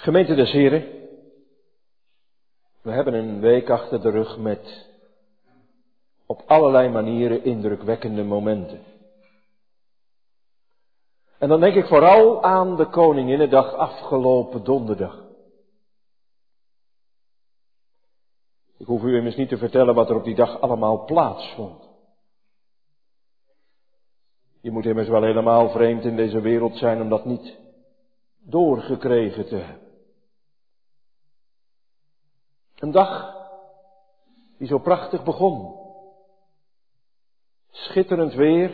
Gemeente des Heren, we hebben een week achter de rug met op allerlei manieren indrukwekkende momenten. En dan denk ik vooral aan de Koninginnedag afgelopen donderdag. Ik hoef u immers niet te vertellen wat er op die dag allemaal plaatsvond. Je moet immers wel helemaal vreemd in deze wereld zijn om dat niet doorgekregen te hebben. Een dag die zo prachtig begon. Schitterend weer.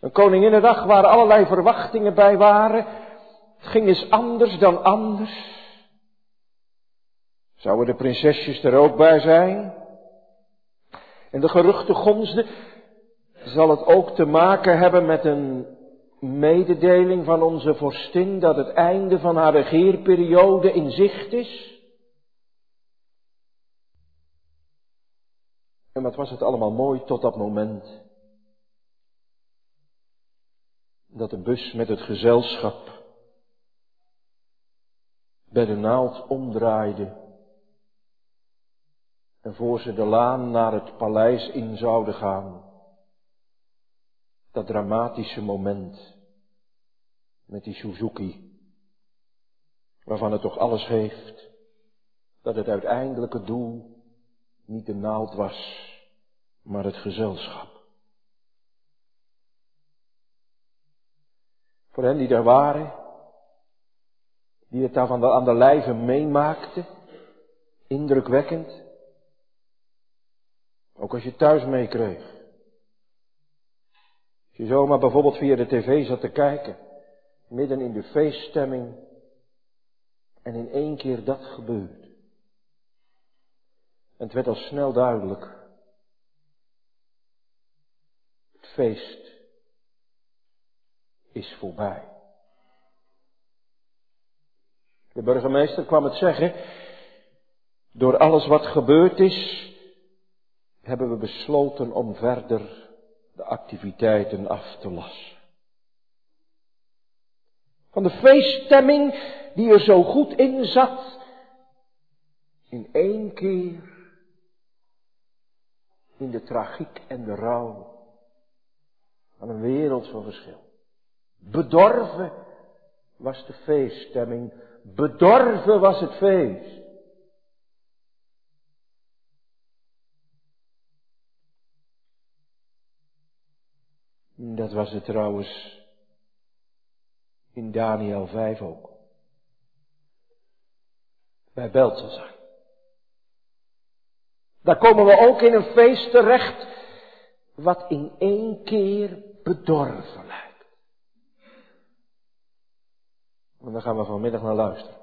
Een koninginnedag waar allerlei verwachtingen bij waren. Het ging eens anders dan anders. Zouden de prinsesjes er ook bij zijn? En de geruchten gonsden. Zal het ook te maken hebben met een mededeling van onze vorstin dat het einde van haar regeerperiode in zicht is? En wat was het allemaal mooi tot dat moment. Dat de bus met het gezelschap bij de naald omdraaide. En voor ze de laan naar het paleis in zouden gaan. Dat dramatische moment met die Suzuki. Waarvan het toch alles heeft. Dat het uiteindelijke doel niet de naald was, maar het gezelschap. Voor hen die daar waren, die het daar de, aan de lijve meemaakten, indrukwekkend. Ook als je thuis meekreeg. Als je zomaar bijvoorbeeld via de tv zat te kijken, midden in de feeststemming, en in één keer dat gebeurt. En het werd al snel duidelijk. Het feest is voorbij. De burgemeester kwam het zeggen. Door alles wat gebeurd is, hebben we besloten om verder de activiteiten af te lassen. Van de feeststemming die er zo goed in zat, in één keer in de tragiek en de rouw van een wereld van verschil. Bedorven was de feeststemming, bedorven was het feest. Dat was het trouwens in Daniel 5 ook. Bij Beltesar. Daar komen we ook in een feest terecht wat in één keer bedorven lijkt. En daar gaan we vanmiddag naar luisteren.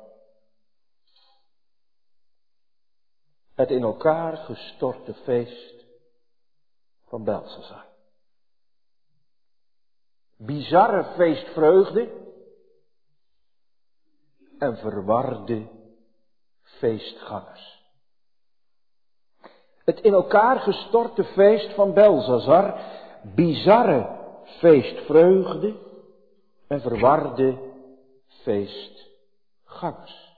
Het in elkaar gestorte feest van Belshazzar. Bizarre feestvreugde en verwarde feestgangers. Het in elkaar gestorte feest van Belzazar, bizarre feestvreugde en verwarde feestgangers.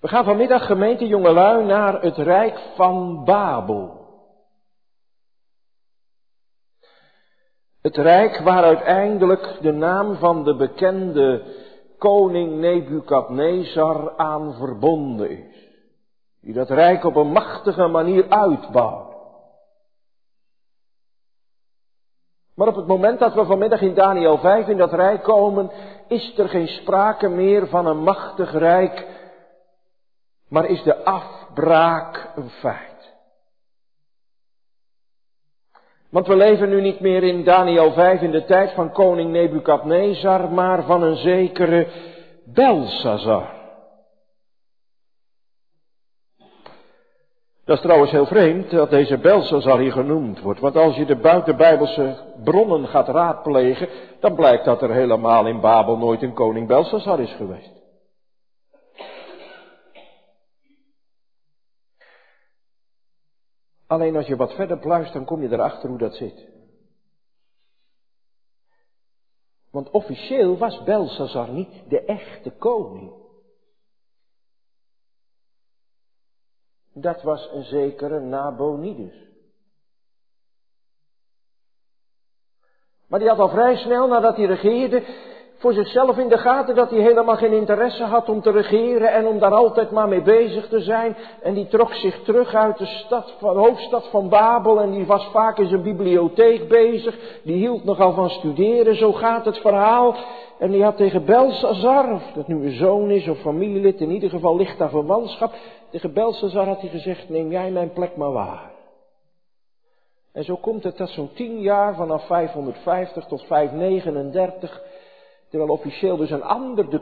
We gaan vanmiddag gemeente jongelui naar het rijk van Babel. Het rijk waar uiteindelijk de naam van de bekende koning Nebukadnezar aan verbonden is. Die dat rijk op een machtige manier uitbouwt. Maar op het moment dat we vanmiddag in Daniel 5 in dat rijk komen, is er geen sprake meer van een machtig rijk, maar is de afbraak een feit. Want we leven nu niet meer in Daniel 5 in de tijd van koning Nebukadnezar, maar van een zekere Belsazar. Dat is trouwens heel vreemd dat deze Belsazar hier genoemd wordt. Want als je de buitenbijbelse bronnen gaat raadplegen, dan blijkt dat er helemaal in Babel nooit een koning Belsazar is geweest. Alleen als je wat verder pluist, dan kom je erachter hoe dat zit. Want officieel was Belshazzar niet de echte koning. Dat was een zekere Nabonidus. Maar die had al vrij snel nadat hij regeerde voor zichzelf in de gaten dat hij helemaal geen interesse had om te regeren en om daar altijd maar mee bezig te zijn. En die trok zich terug uit de stad, van, hoofdstad van Babel en die was vaak in zijn bibliotheek bezig. Die hield nogal van studeren, zo gaat het verhaal. En die had tegen Belsazar, of dat nu een zoon is of familielid, in ieder geval ligt daar verwantschap. Tegen Belsazar had hij gezegd, neem jij mijn plek maar waar. En zo komt het dat zo'n tien jaar, vanaf 550 tot 539, terwijl officieel dus een ander de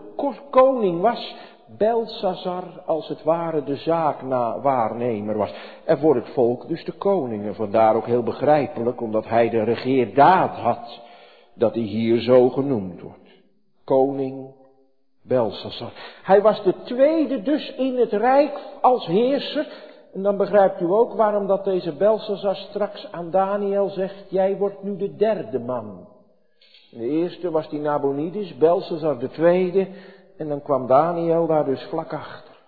koning was, Belsazar als het ware de zaakwaarnemer was. En voor het volk dus de koning. En vandaar ook heel begrijpelijk, omdat hij de regeerdaad had, dat hij hier zo genoemd wordt. Koning Belsazar. Hij was de tweede dus in het rijk als heerser. En dan begrijpt u ook waarom dat deze Belsazar straks aan Daniel zegt, jij wordt nu de derde man. De eerste was die Nabonidus, Belsazar de tweede, en dan kwam Daniel daar dus vlak achter.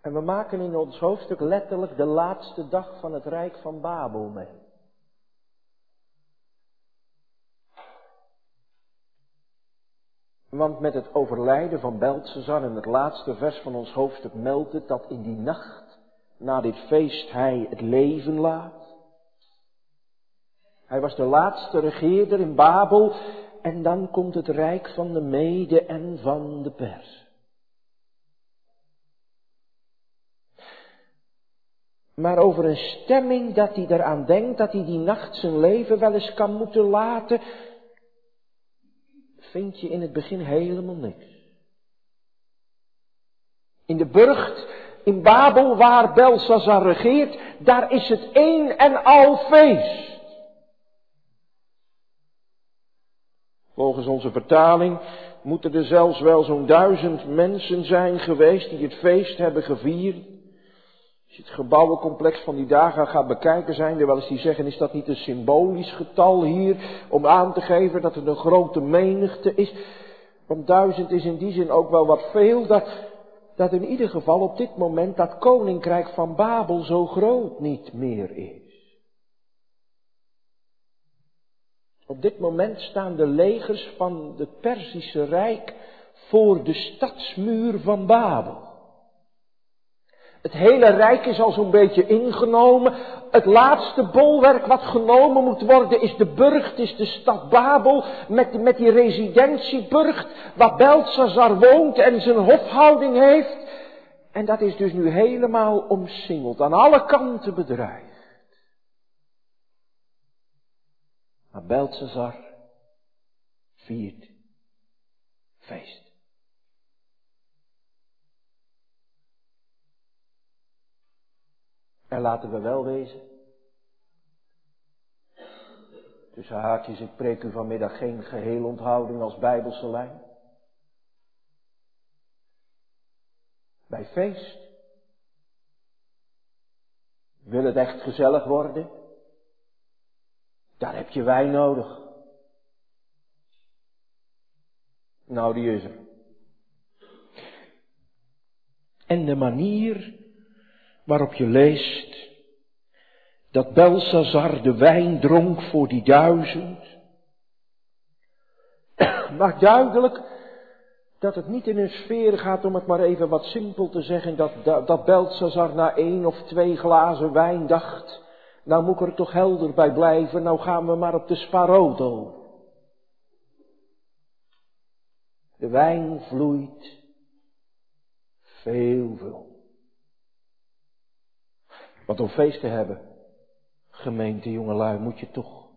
En we maken in ons hoofdstuk letterlijk de laatste dag van het Rijk van Babel mee. Want met het overlijden van Beltzazar in het laatste vers van ons hoofdstuk meldt het dat in die nacht na dit feest hij het leven laat. Hij was de laatste regeerder in Babel en dan komt het rijk van de Mede en van de Pers. Maar over een stemming dat hij eraan denkt dat hij die nacht zijn leven wel eens kan moeten laten, vind je in het begin helemaal niks. In de burcht in Babel waar Belshazzar regeert, daar is het één en al feest. Volgens onze vertaling moeten er zelfs wel zo'n duizend mensen zijn geweest die het feest hebben gevierd. Als je het gebouwencomplex van die dagen gaat bekijken, zijn er wel eens die zeggen, is dat niet een symbolisch getal hier, om aan te geven dat het een grote menigte is. Want duizend is in die zin ook wel wat veel, dat, dat in ieder geval op dit moment dat koninkrijk van Babel zo groot niet meer is. Op dit moment staan de legers van het Perzische Rijk voor de stadsmuur van Babel. Het hele rijk is al zo'n beetje ingenomen. Het laatste bolwerk wat genomen moet worden is de burcht, is de stad Babel. Met, met die residentieburcht waar Belshazzar woont en zijn hofhouding heeft. En dat is dus nu helemaal omsingeld, aan alle kanten bedreigd. Maar Belshazzar viert feest. En laten we wel wezen. Tussen haakjes, ik preek u vanmiddag geen geheel onthouding als bijbelse lijn. Bij feest. Wil het echt gezellig worden? Daar heb je wijn nodig. Nou, die is er. En de manier waarop je leest dat Belsazar de wijn dronk voor die duizend, maakt duidelijk dat het niet in een sfeer gaat, om het maar even wat simpel te zeggen, dat, dat, na één of twee glazen wijn dacht, nou moet ik er toch helder bij blijven, nou gaan we maar op de sparodo. De wijn vloeit veel, veel. Want om feest te hebben, gemeente jongelui, moet je toch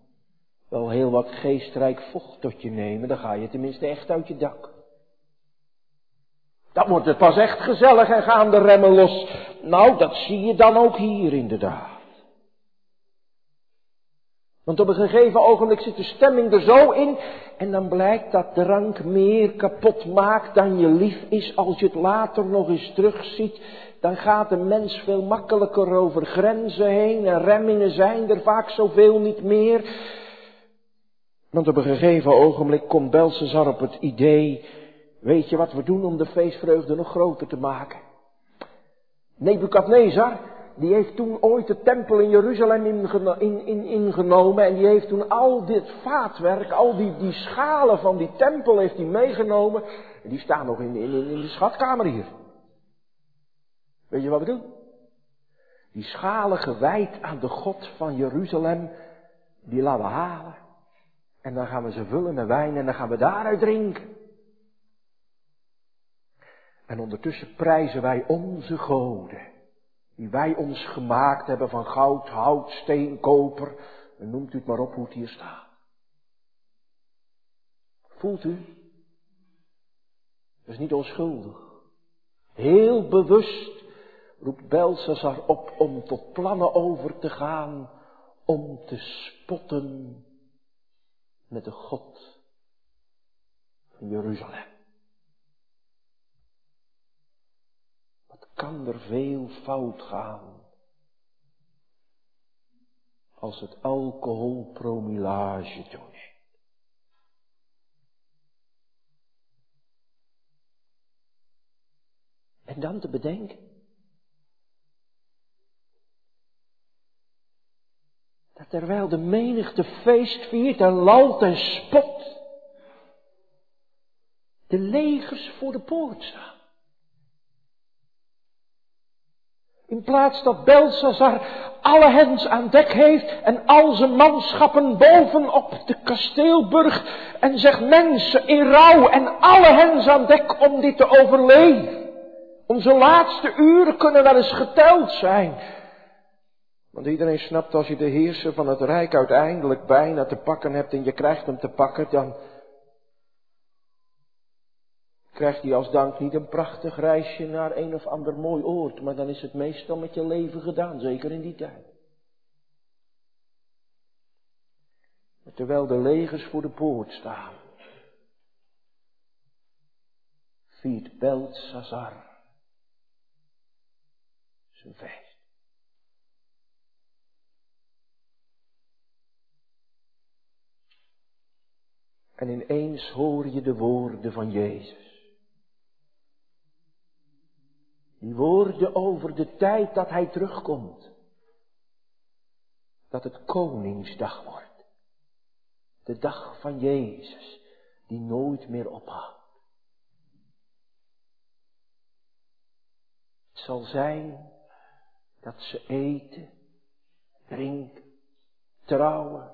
wel heel wat geestrijk vocht tot je nemen. Dan ga je tenminste echt uit je dak. Dan wordt het pas echt gezellig en gaan de remmen los. Nou, dat zie je dan ook hier inderdaad. Want op een gegeven ogenblik zit de stemming er zo in en dan blijkt dat drank meer kapot maakt dan je lief is als je het later nog eens terugziet. Dan gaat de mens veel makkelijker over grenzen heen en remmingen zijn er vaak zoveel niet meer. Want op een gegeven ogenblik komt Belshazzar op het idee, weet je wat we doen om de feestvreugde nog groter te maken? Nebukadnezar, die heeft toen ooit de tempel in Jeruzalem in, in, ingenomen en die heeft toen al dit vaatwerk, al die, die schalen van die tempel heeft hij meegenomen. En die staan nog in, in, in de schatkamer hier. Weet je wat we doen? Die schalen gewijd aan de God van Jeruzalem, die laten we halen. En dan gaan we ze vullen met wijn en dan gaan we daaruit drinken. En ondertussen prijzen wij onze goden die wij ons gemaakt hebben van goud, hout, steen, koper. En noemt u het maar op hoe het hier staat. Voelt u? Dat is niet onschuldig. Heel bewust roept Belshazzar op om tot plannen over te gaan om te spotten met de God van Jeruzalem. Kan er veel fout gaan. Als het alcoholpromillage toeneemt. En dan te bedenken. Dat terwijl de menigte feest viert en lalt en spot. De legers voor de poort staan. In plaats dat Belshazzar alle hens aan dek heeft en al zijn manschappen bovenop de kasteelburg en zegt mensen in rouw en alle hens aan dek om dit te overleven. Onze laatste uren kunnen wel eens geteld zijn. Want iedereen snapt als je de heerser van het rijk uiteindelijk bijna te pakken hebt en je krijgt hem te pakken, dan, krijgt hij als dank niet een prachtig reisje naar een of ander mooi oord, maar dan is het meestal met je leven gedaan, zeker in die tijd. Terwijl de legers voor de poort staan, viert Beltsazar zijn feest. En ineens hoor je de woorden van Jezus. Die woorden over de tijd dat hij terugkomt. Dat het Koningsdag wordt. De dag van Jezus, die nooit meer ophoudt. Het zal zijn dat ze eten, drinken, trouwen,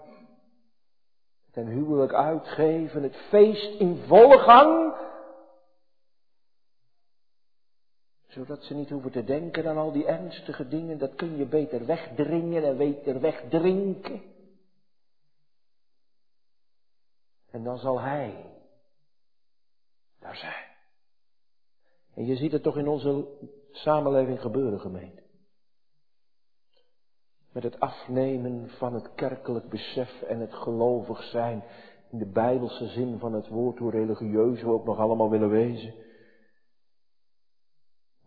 ten huwelijk uitgeven, het feest in volle gang Zodat ze niet hoeven te denken aan al die ernstige dingen. Dat kun je beter wegdringen en beter wegdrinken. En dan zal Hij daar zijn. En je ziet het toch in onze samenleving gebeuren, gemeente. Met het afnemen van het kerkelijk besef en het gelovig zijn in de bijbelse zin van het woord, hoe religieus we ook nog allemaal willen wezen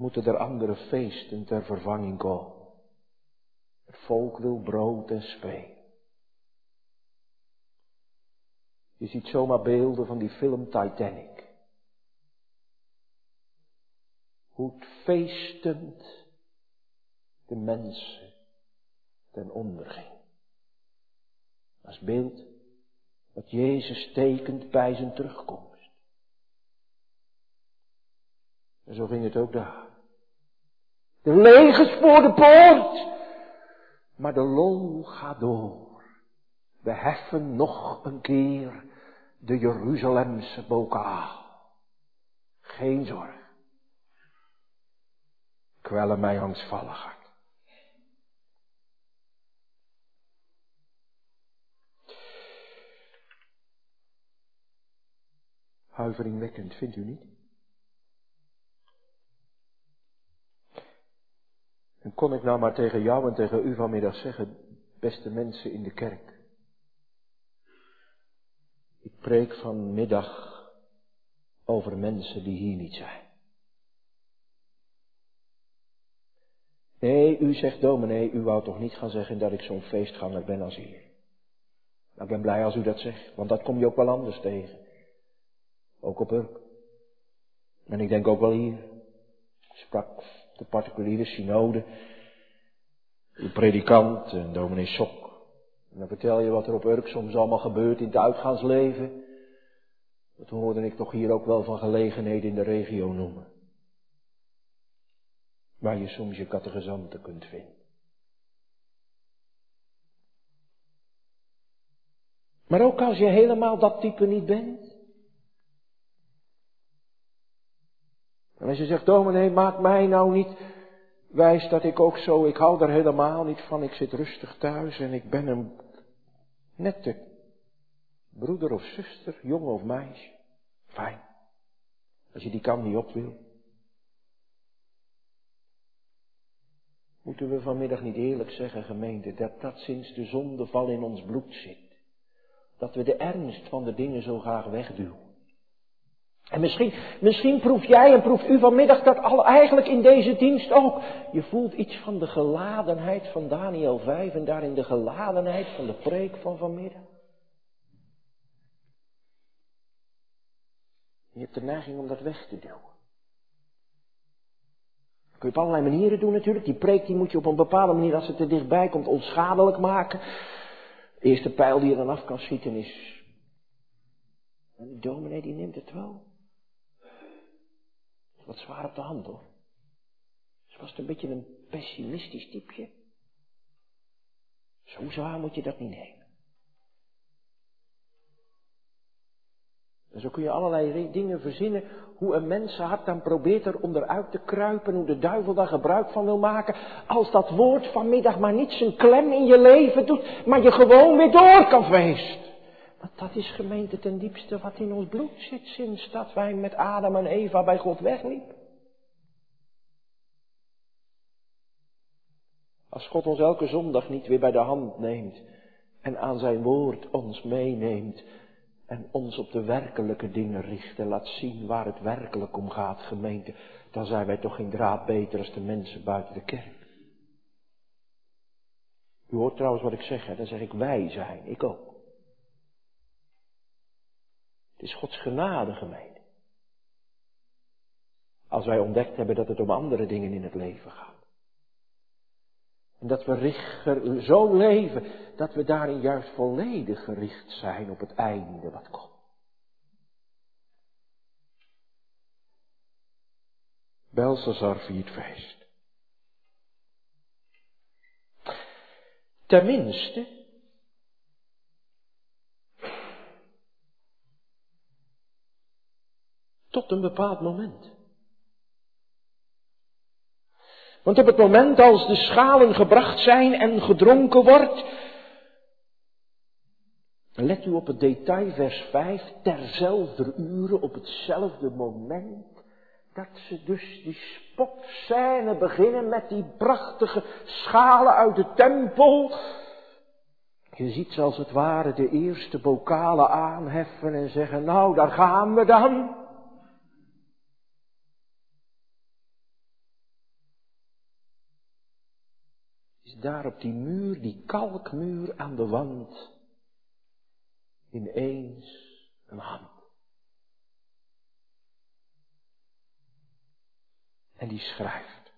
moeten er andere feesten ter vervanging komen. Het volk wil brood en spelen. Je ziet zomaar beelden van die film Titanic. Hoe feestend de mensen ten onder ging. Als beeld wat Jezus tekent bij zijn terugkomst. En zo ging het ook daar. De legers voor de poort. Maar de lol gaat door. We heffen nog een keer de Jeruzalemse bokaal. Geen zorg. Kwellen mij angstvallig hart. Huiveringwekkend, vindt u niet? En kon ik nou maar tegen jou en tegen u vanmiddag zeggen, beste mensen in de kerk, Ik preek vanmiddag over mensen die hier niet zijn. Nee, u zegt dominee, u wou toch niet gaan zeggen dat ik zo'n feestganger ben als hier. Nou, ik ben blij als u dat zegt, want dat kom je ook wel anders tegen. Ook op Urk. En ik denk ook wel hier. Sprak de particuliere synode, uw predikant en dominee Sok. En dan vertel je wat er op Urk soms allemaal gebeurt in het uitgaansleven. Dat hoorde ik toch hier ook wel van gelegenheden in de regio noemen. Waar je soms je catechizanten kunt vinden. Maar ook als je helemaal dat type niet bent. En als je zegt, dominee, maak mij nou niet wijs dat ik ook zo, ik hou er helemaal niet van, ik zit rustig thuis en ik ben een nette broeder of zuster, jongen of meisje. Fijn. Als je die kant niet op wil. Moeten we vanmiddag niet eerlijk zeggen, gemeente, dat dat sinds de zondeval in ons bloed zit. Dat we de ernst van de dingen zo graag wegduwen. En misschien, misschien proef jij en proeft u vanmiddag dat al eigenlijk in deze dienst ook. Je voelt iets van de geladenheid van Daniel 5 en daarin de geladenheid van de preek van vanmiddag. Je hebt de neiging om dat weg te duwen. Kun je op allerlei manieren doen natuurlijk. Die preek die moet je op een bepaalde manier, als het er dichtbij komt, onschadelijk maken. De eerste pijl die je dan af kan schieten is... En de dominee die neemt het wel. Wat zwaar op de hand hoor. Ze was een beetje een pessimistisch typeje. Zo zwaar moet je dat niet nemen. En zo kun je allerlei dingen verzinnen hoe een mensenhart dan probeert er onderuit te kruipen, hoe de duivel daar gebruik van wil maken, als dat woord vanmiddag maar niet zijn klem in je leven doet, maar je gewoon weer door kan feest. Want dat is gemeente ten diepste wat in ons bloed zit sinds dat wij met Adam en Eva bij God wegliepen. Als God ons elke zondag niet weer bij de hand neemt en aan zijn woord ons meeneemt, en ons op de werkelijke dingen richten, laat zien waar het werkelijk om gaat, gemeente, dan zijn wij toch geen draad beter als de mensen buiten de kerk. U hoort trouwens wat ik zeg, hè? dan zeg ik wij zijn, ik ook. Is Gods genade, gemeente. Als wij ontdekt hebben dat het om andere dingen in het leven gaat. En dat we zo leven dat we daarin juist volledig gericht zijn op het einde wat komt. Belsazar viert feest. Tenminste, tot een bepaald moment. Want op het moment als de schalen gebracht zijn en gedronken wordt, let u op het detail, vers 5, terzelfde uren, op hetzelfde moment, dat ze dus die spotscène beginnen met die prachtige schalen uit de tempel. Je ziet ze als het ware de eerste bokalen aanheffen en zeggen, nou daar gaan we dan. Daar op die muur, die kalkmuur aan de wand, ineens een hand. En die schrijft.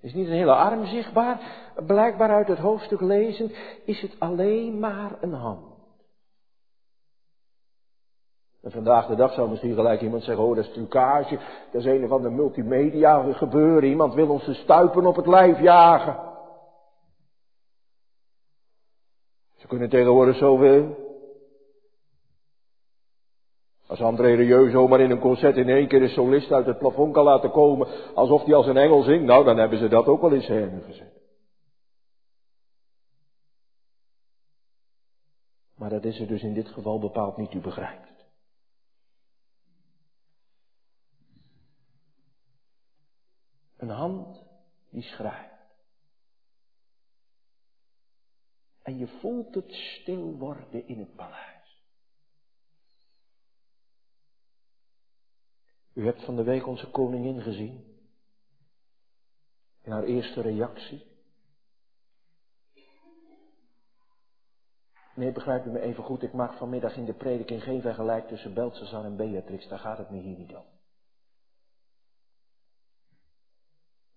Is niet een hele arm zichtbaar, blijkbaar uit het hoofdstuk lezen, is het alleen maar een hand. En vandaag de dag zou misschien gelijk iemand zeggen, oh dat is trucage, dat is een of ander multimedia gebeuren, iemand wil ons de stuipen op het lijf jagen. Ze kunnen tegenwoordig zoveel. Als André Rieu zomaar in een concert in één keer een solist uit het plafond kan laten komen, alsof hij als een engel zingt, nou dan hebben ze dat ook wel in scène gezet. Maar dat is er dus in dit geval bepaald niet, u begrijpt. Een hand die schrijft. En je voelt het stil worden in het paleis. U hebt van de week onze koningin gezien. In haar eerste reactie. Nee, begrijp u me even goed. Ik maak vanmiddag in de prediking geen vergelijk tussen Belshazzar en Beatrix. Daar gaat het me hier niet om.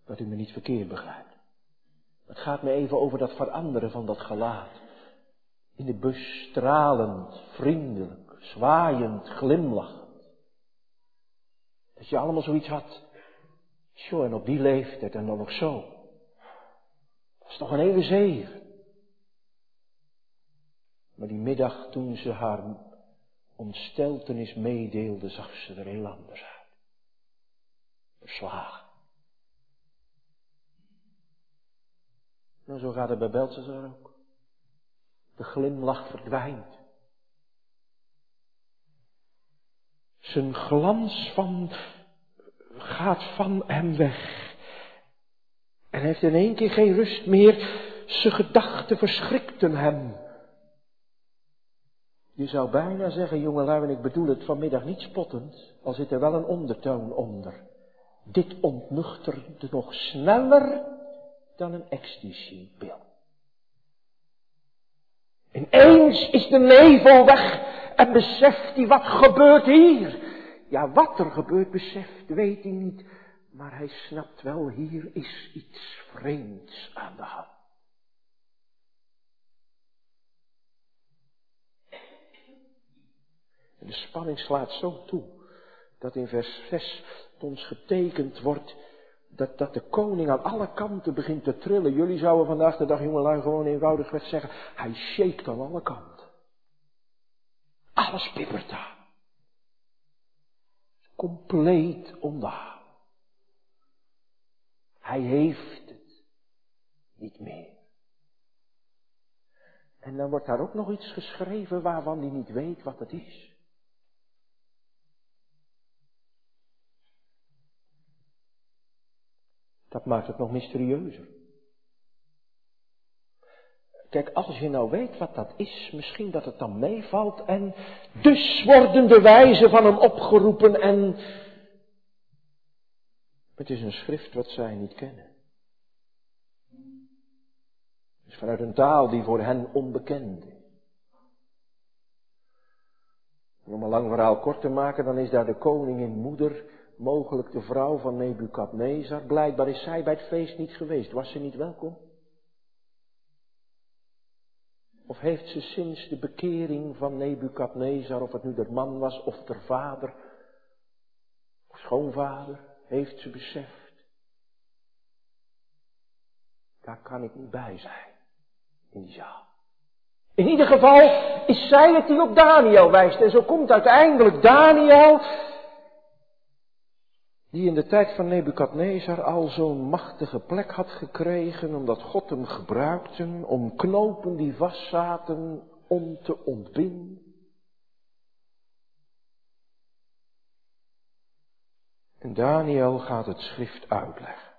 Dat u me niet verkeerd begrijpt. Het gaat me even over dat veranderen van dat gelaat. In de bus stralend, vriendelijk, zwaaiend, glimlachend. Dat je allemaal zoiets had. Zo, en op die leeftijd en dan nog zo. Dat is toch een hele zegen. Maar die middag toen ze haar ontsteltenis meedeelde, zag ze er heel anders uit. Verslagen. Nou, zo gaat het bij Belshazzar ook. De glimlach verdwijnt. Zijn glans van, gaat van hem weg. En heeft in één keer geen rust meer. Zijn gedachten verschrikten hem. Je zou bijna zeggen, jongelui, en ik bedoel het vanmiddag niet spottend, al zit er wel een ondertoon onder. Dit ontnuchterde nog sneller dan een ecstasy-pil. Ineens is de nevel weg en beseft hij wat gebeurt hier. Ja, wat er gebeurt beseft, weet hij niet, maar hij snapt wel, hier is iets vreemds aan de hand. De spanning slaat zo toe, dat in vers 6 ons getekend wordt dat, dat de koning aan alle kanten begint te trillen. Jullie zouden vandaag de dag, jongelui, gewoon eenvoudigweg zeggen, hij shakes aan alle kanten. Alles pippert daar. Compleet ondaan. Hij heeft het niet meer. En dan wordt daar ook nog iets geschreven waarvan hij niet weet wat het is. Dat maakt het nog mysterieuzer. Kijk, als je nou weet wat dat is, misschien dat het dan meevalt en dus worden de wijzen van hem opgeroepen en het is een schrift wat zij niet kennen. Het is vanuit een taal die voor hen onbekend is. om een lang verhaal kort te maken, dan is daar de koningin moeder mogelijk de vrouw van Nebukadnezar. Blijkbaar is zij bij het feest niet geweest. Was ze niet welkom? Of heeft ze sinds de bekering van Nebukadnezar, of het nu de man was of de vader, of schoonvader, heeft ze beseft. Daar kan ik niet bij zijn, in die zaal. In ieder geval is zij het die op Daniel wijst. En zo komt uiteindelijk Daniel die in de tijd van Nebukadnezar al zo'n machtige plek had gekregen, omdat God hem gebruikte om knopen die vastzaten om te ontbinden. En Daniel gaat het schrift uitleggen.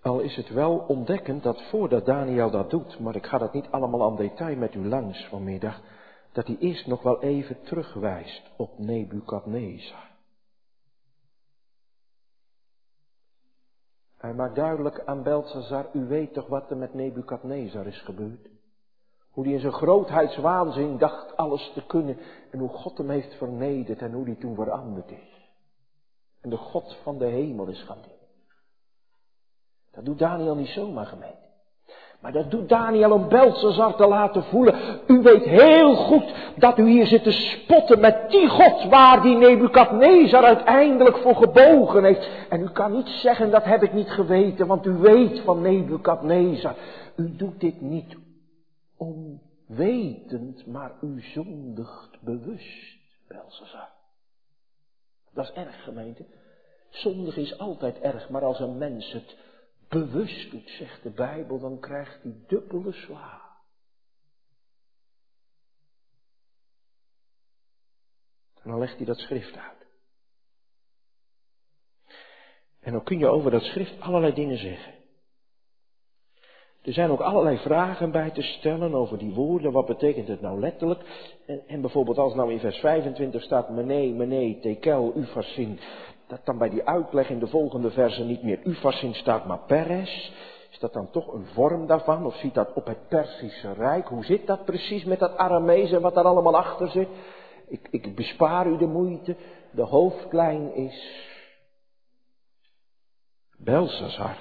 Al is het wel ontdekkend dat voordat Daniel dat doet, maar ik ga dat niet allemaal aan detail met u langs vanmiddag, dat hij eerst nog wel even terugwijst op Nebukadnezar. Hij maakt duidelijk aan Belshazzar, u weet toch wat er met Nebukadnezar is gebeurd? Hoe hij in zijn grootheidswaanzin dacht alles te kunnen en hoe God hem heeft vernederd en hoe hij toen veranderd is. En de God van de hemel is gaan. Dat doet Daniel niet zomaar gemeente. Maar dat doet Daniel om Belshazzar te laten voelen. U weet heel goed dat u hier zit te spotten met die God waar die Nebukadnezar uiteindelijk voor gebogen heeft. En u kan niet zeggen dat heb ik niet geweten, want u weet van Nebukadnezar. U doet dit niet onwetend, maar u zondigt bewust, Belshazzar. Dat is erg gemeente. Zondig is altijd erg, maar als een mens het bewust doet, zegt de Bijbel, dan krijgt hij dubbele zwaar. En dan legt hij dat schrift uit. En dan kun je over dat schrift allerlei dingen zeggen. Er zijn ook allerlei vragen bij te stellen over die woorden. Wat betekent het nou letterlijk? En, bijvoorbeeld als nou in vers 25 staat mene, mene, tekel, ufasin. Dat dan bij die uitleg in de volgende versen niet meer ufasin staat, maar peres. Is dat dan toch een vorm daarvan? Of ziet dat op het Persische Rijk? Hoe zit dat precies met dat Aramees en wat daar allemaal achter zit? Ik, ik bespaar u de moeite. De hoofdlijn is Belsazar.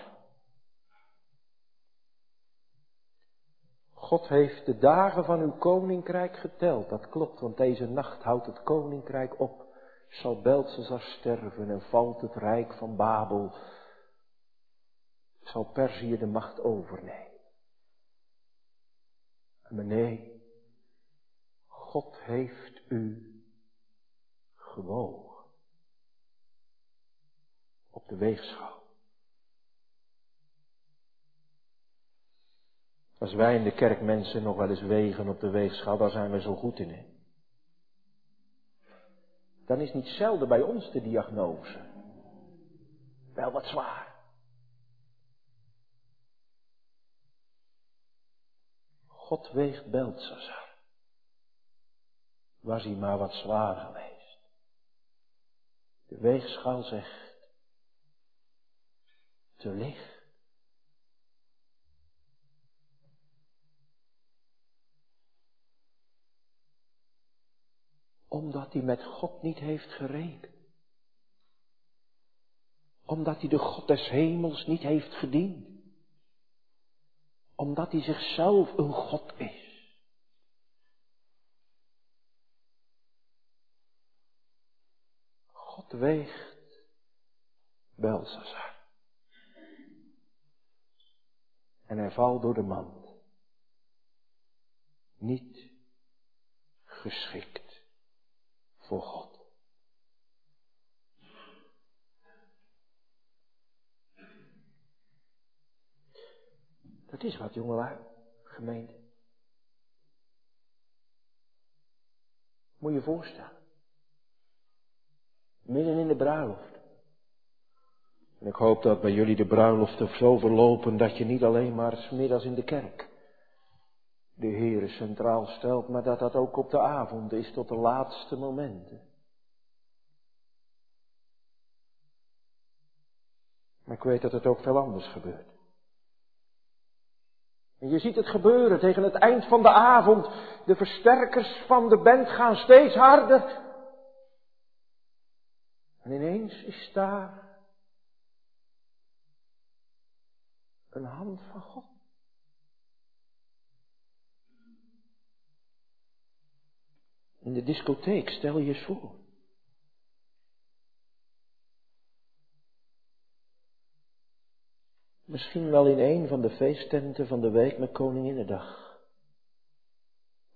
God heeft de dagen van uw koninkrijk geteld. Dat klopt, want deze nacht houdt het koninkrijk op. Zal Belsazar sterven en valt het rijk van Babel. Zal Perzië de macht overnemen. Maar nee, God heeft u gewogen. Op de weegschaal. Als wij in de kerk mensen nog wel eens wegen op de weegschaal, daar zijn we zo goed in. Dan is niet zelden bij ons de diagnose. Wel wat zwaar. God weegt Beltsazar. Was hij maar wat zwaar geweest. De weegschaal zegt, te licht. Omdat hij met God niet heeft gerekend. Omdat hij de God des hemels niet heeft gediend. Omdat hij zichzelf een God is. God weegt Belsazar. En hij valt door de mand. Niet geschikt voor God. Dat is wat, jongelui, gemeente. Moet je voorstellen. Midden in de bruiloft. En ik hoop dat bij jullie de bruiloften zo verlopen dat je niet alleen maar smiddags in de kerk de Heere centraal stelt, maar dat dat ook op de avond is tot de laatste momenten. Maar ik weet dat het ook veel anders gebeurt. En je ziet het gebeuren tegen het eind van de avond. De versterkers van de band gaan steeds harder. En ineens is daar een hand van God. In de discotheek, stel je eens voor. Misschien wel in een van de feesttenten van de week met Koninginnedag.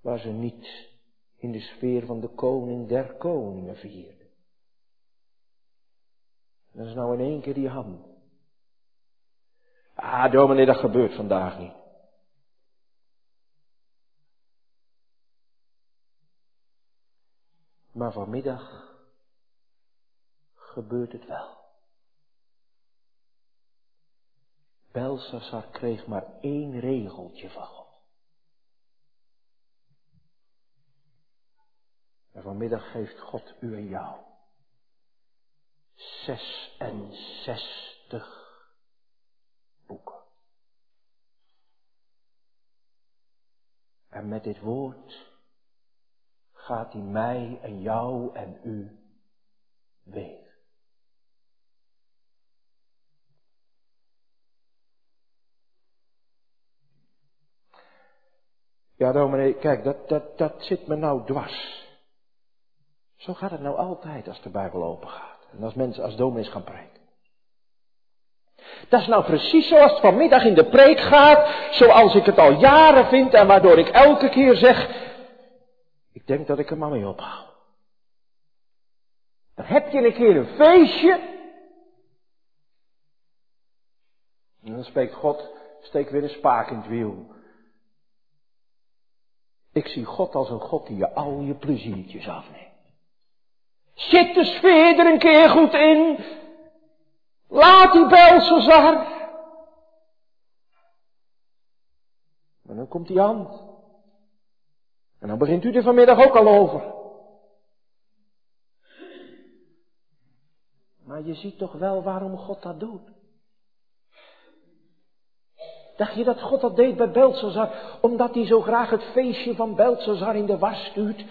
Waar ze niet in de sfeer van de koning der koningen vierden. Dat is nou in één keer die hand. Ah, dominee, dat gebeurt vandaag niet. Maar vanmiddag gebeurt het wel. Belshazzar kreeg maar één regeltje van God. En vanmiddag geeft God u en jou 66 boeken. En met dit woord gaat hij mij en jou en u wegen. Ja, dominee, kijk, dat, dat, dat zit me nou dwars. Zo gaat het nou altijd als de Bijbel open gaat. En als mensen, als dominees gaan preken. Dat is nou precies zoals het vanmiddag in de preek gaat, zoals ik het al jaren vind en waardoor ik elke keer zeg, ik denk dat ik er maar mee ophoud. Dan heb je een keer een feestje. En dan spreekt God, steek weer een spaak in het wiel. Ik zie God als een God die je al je pleziertjes afneemt. Zit de sfeer er een keer goed in? Laat die Belsazar dan komt die hand. En dan begint u er vanmiddag ook al over. Maar je ziet toch wel waarom God dat doet. Dacht je dat God dat deed bij Belshazzar, omdat hij zo graag het feestje van Belshazzar in de war stuurt?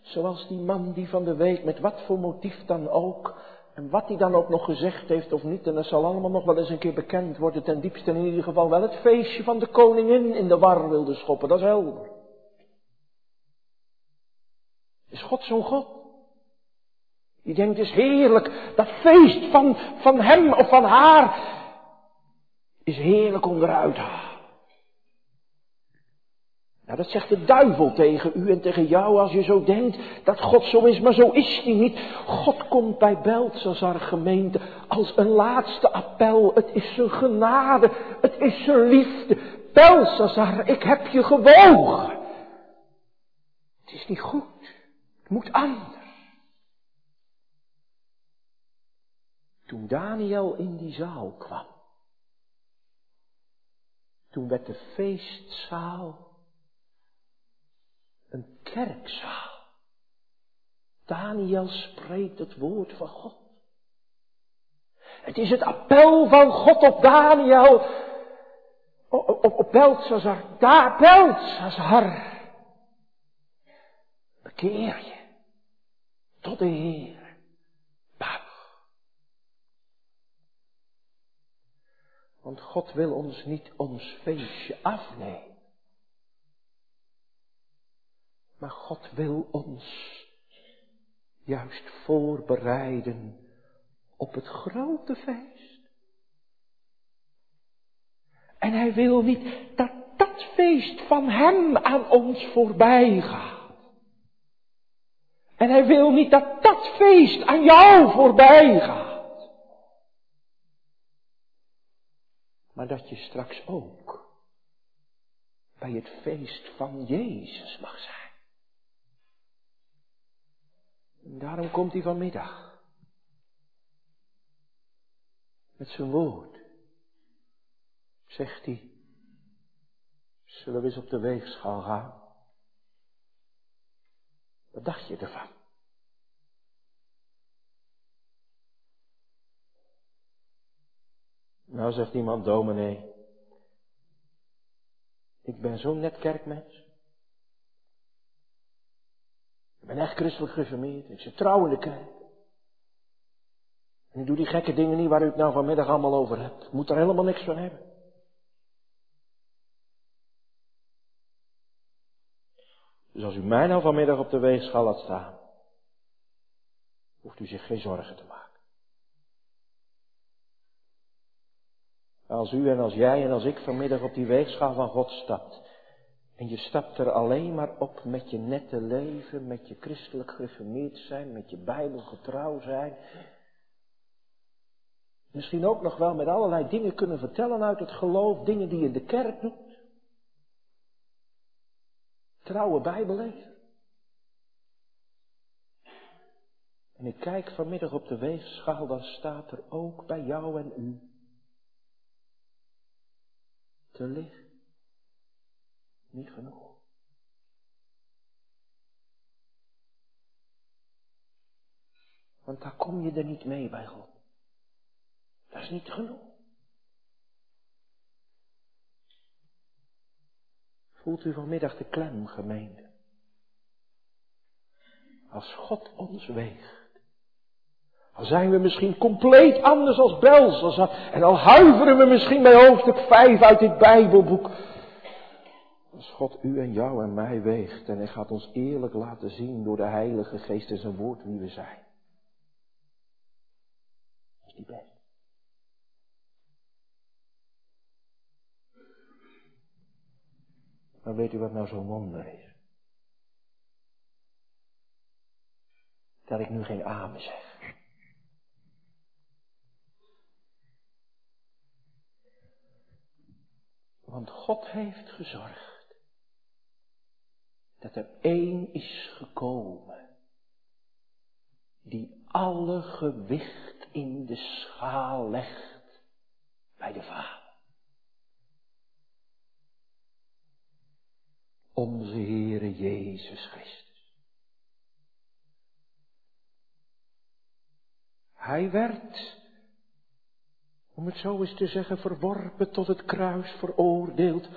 Zoals die man die van de week, met wat voor motief dan ook, en wat hij dan ook nog gezegd heeft of niet, en dat zal allemaal nog wel eens een keer bekend worden, ten diepste in ieder geval wel het feestje van de koningin in de war wilde schoppen, dat is helder. Is God zo'n God? Die denkt, is heerlijk, dat feest van, van hem of van haar, is heerlijk om eruit te halen. Nou, dat zegt de duivel tegen u en tegen jou als je zo denkt dat God zo is, maar zo is hij niet. God komt bij Beltzazar gemeente als een laatste appel. Het is zijn genade, het is zijn liefde. Beltzazar, ik heb je gewogen. Het is niet goed, moet anders. Toen Daniel in die zaal kwam, toen werd de feestzaal een kerkzaal. Daniel spreekt het woord van God. Het is het appel van God op Daniel, op, op, op Beltzazar. Daar, Beltzazar. Bekeer je tot de Heer. Want God wil ons niet ons feestje afnemen. Maar God wil ons juist voorbereiden op het grote feest. En hij wil niet dat dat feest van hem aan ons voorbij gaat. En hij wil niet dat dat feest aan jou voorbij gaat. Maar dat je straks ook bij het feest van Jezus mag zijn. En daarom komt hij vanmiddag. Met zijn woord. Zegt hij. Zullen we eens op de weegschaal gaan? Wat dacht je ervan? Nou zegt iemand, dominee, ik ben zo'n net kerkmens. Ik ben echt christelijk gereformeerd. Ik zit trouw in de kerk. En ik doe die gekke dingen niet waar u het nou vanmiddag allemaal over hebt. Ik moet er helemaal niks van hebben. Dus als u mij nou vanmiddag op de weegschaal laat staan, hoeft u zich geen zorgen te maken. Als u en als jij en als ik vanmiddag op die weegschaal van God stapt, en je stapt er alleen maar op met je nette leven, met je christelijk gereformeerd zijn, met je Bijbel getrouw zijn. Misschien ook nog wel met allerlei dingen kunnen vertellen uit het geloof, dingen die je in de kerk doet. Trouwe Bijbelleven. En ik kijk vanmiddag op de weegschaal, dan staat er ook bij jou en u te. Niet genoeg. Want daar kom je er niet mee bij God. Dat is niet genoeg. Voelt u vanmiddag de klem, gemeente? Als God ons weegt, dan zijn we misschien compleet anders als Belshazzar. En al huiveren we misschien bij hoofdstuk 5 uit dit Bijbelboek. Als God u en jou en mij weegt en hij gaat ons eerlijk laten zien door de Heilige Geest en zijn woord wie we zijn. Is die best. Maar weet u wat nou zo'n wonder is? Dat ik nu geen amen zeg. Want God heeft gezorgd dat er één is gekomen die alle gewicht in de schaal legt bij de Vader. onze Heere Jezus Christus. Hij werd, om het zo eens te zeggen, verworpen tot het kruis veroordeeld,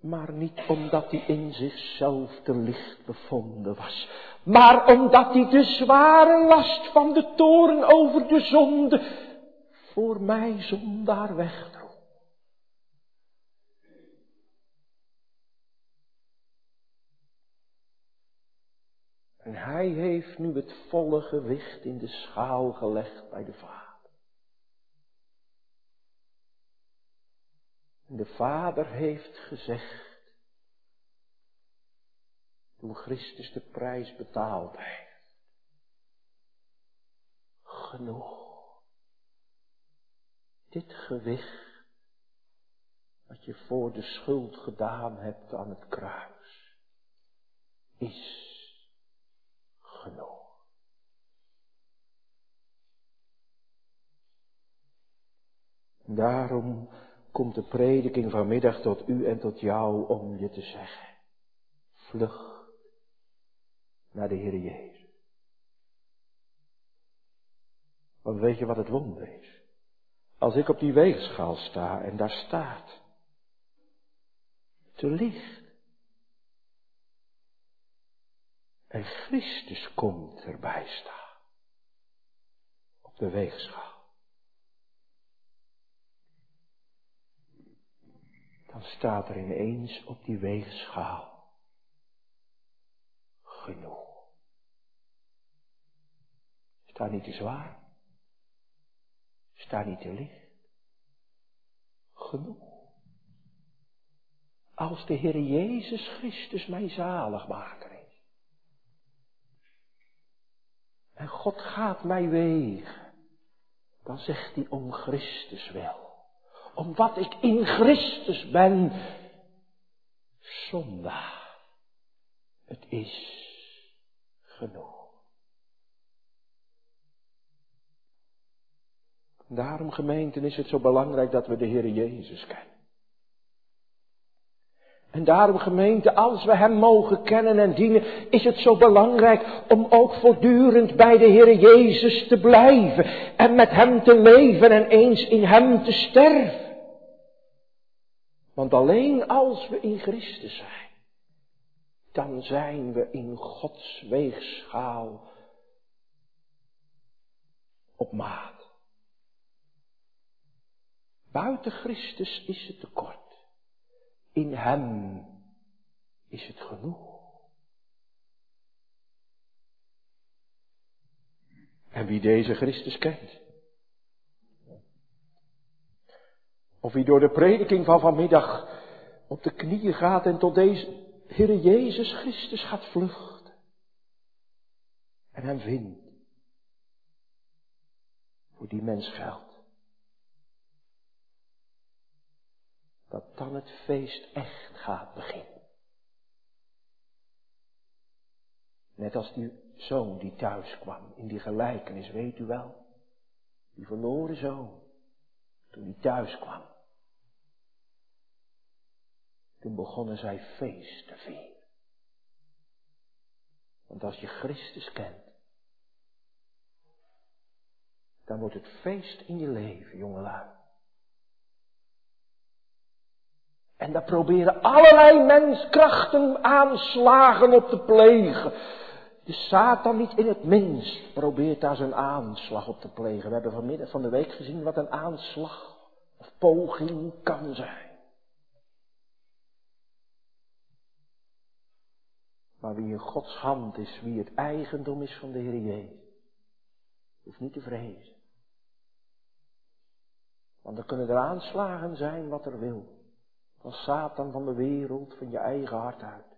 maar niet omdat hij in zichzelf te licht bevonden was, maar omdat hij de zware last van de toren over de zonde voor mij zondaar wegdroeg. En hij heeft nu het volle gewicht in de schaal gelegd bij de Vader. En de Vader heeft gezegd, toen Christus de prijs betaald heeft, genoeg. Dit gewicht wat je voor de schuld gedaan hebt aan het kruis, is genoeg. Daarom komt de prediking vanmiddag tot u en tot jou om je te zeggen. Vlucht naar de Heer Jezus. Want weet je wat het wonder is? Als ik op die weegschaal sta en daar staat te licht. En Christus komt erbij staan. Op de weegschaal. Dan staat er ineens op die weegschaal genoeg. Staat niet te zwaar. Staat niet te licht. Genoeg. Als de Heer Jezus Christus mijn zaligmaker is. En God gaat mij wegen. Dan zegt hij om Christus wel. Om wat ik in Christus ben. Zondaar. Het is genoeg. Daarom gemeenten is het zo belangrijk dat we de Heer Jezus kennen. En daarom gemeente, als we Hem mogen kennen en dienen, is het zo belangrijk om ook voortdurend bij de Heer Jezus te blijven en met Hem te leven en eens in Hem te sterven. Want alleen als we in Christus zijn, dan zijn we in Gods weegschaal op maat. Buiten Christus is het tekort. In Hem is het genoeg. En wie deze Christus kent. Of wie door de prediking van vanmiddag op de knieën gaat en tot deze Heere Jezus Christus gaat vluchten. En hem vindt. Voor die mens geldt. dat dan het feest echt gaat beginnen. Net als die zoon die thuis kwam in die gelijkenis, weet u wel? Die verloren zoon, toen hij thuis kwam. Toen begonnen zij feest te vieren. Want als je Christus kent, dan wordt het feest in je leven, jongelui. En daar proberen allerlei menskrachten aanslagen op te plegen. De Satan niet in het minst probeert daar zijn aanslag op te plegen. We hebben vanmiddag van de week gezien wat een aanslag of poging kan zijn. Wie in Gods hand is, wie het eigendom is van de Heer Jezus, hoeft niet te vrezen. Want er kunnen er aanslagen zijn wat er wil van Satan, van de wereld, van je eigen hart uit.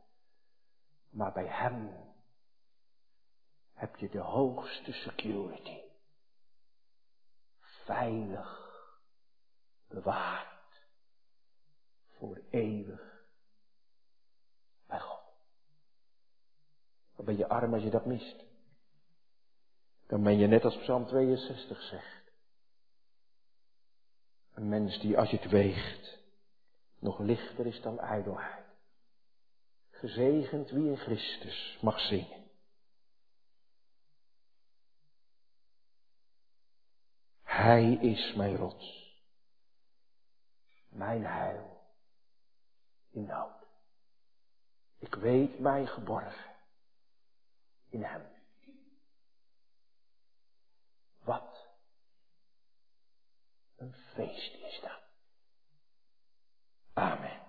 Maar bij Hem heb je de hoogste security. Veilig bewaard voor eeuwig Dan ben je arm als je dat mist. Dan ben je net als Psalm 62 zegt. Een mens die als je het weegt nog lichter is dan ijdelheid. Gezegend wie in Christus mag zingen. Hij is mijn rots, mijn heil in nood. Ik weet mij geborgen. Wat een feest is dat. Amen.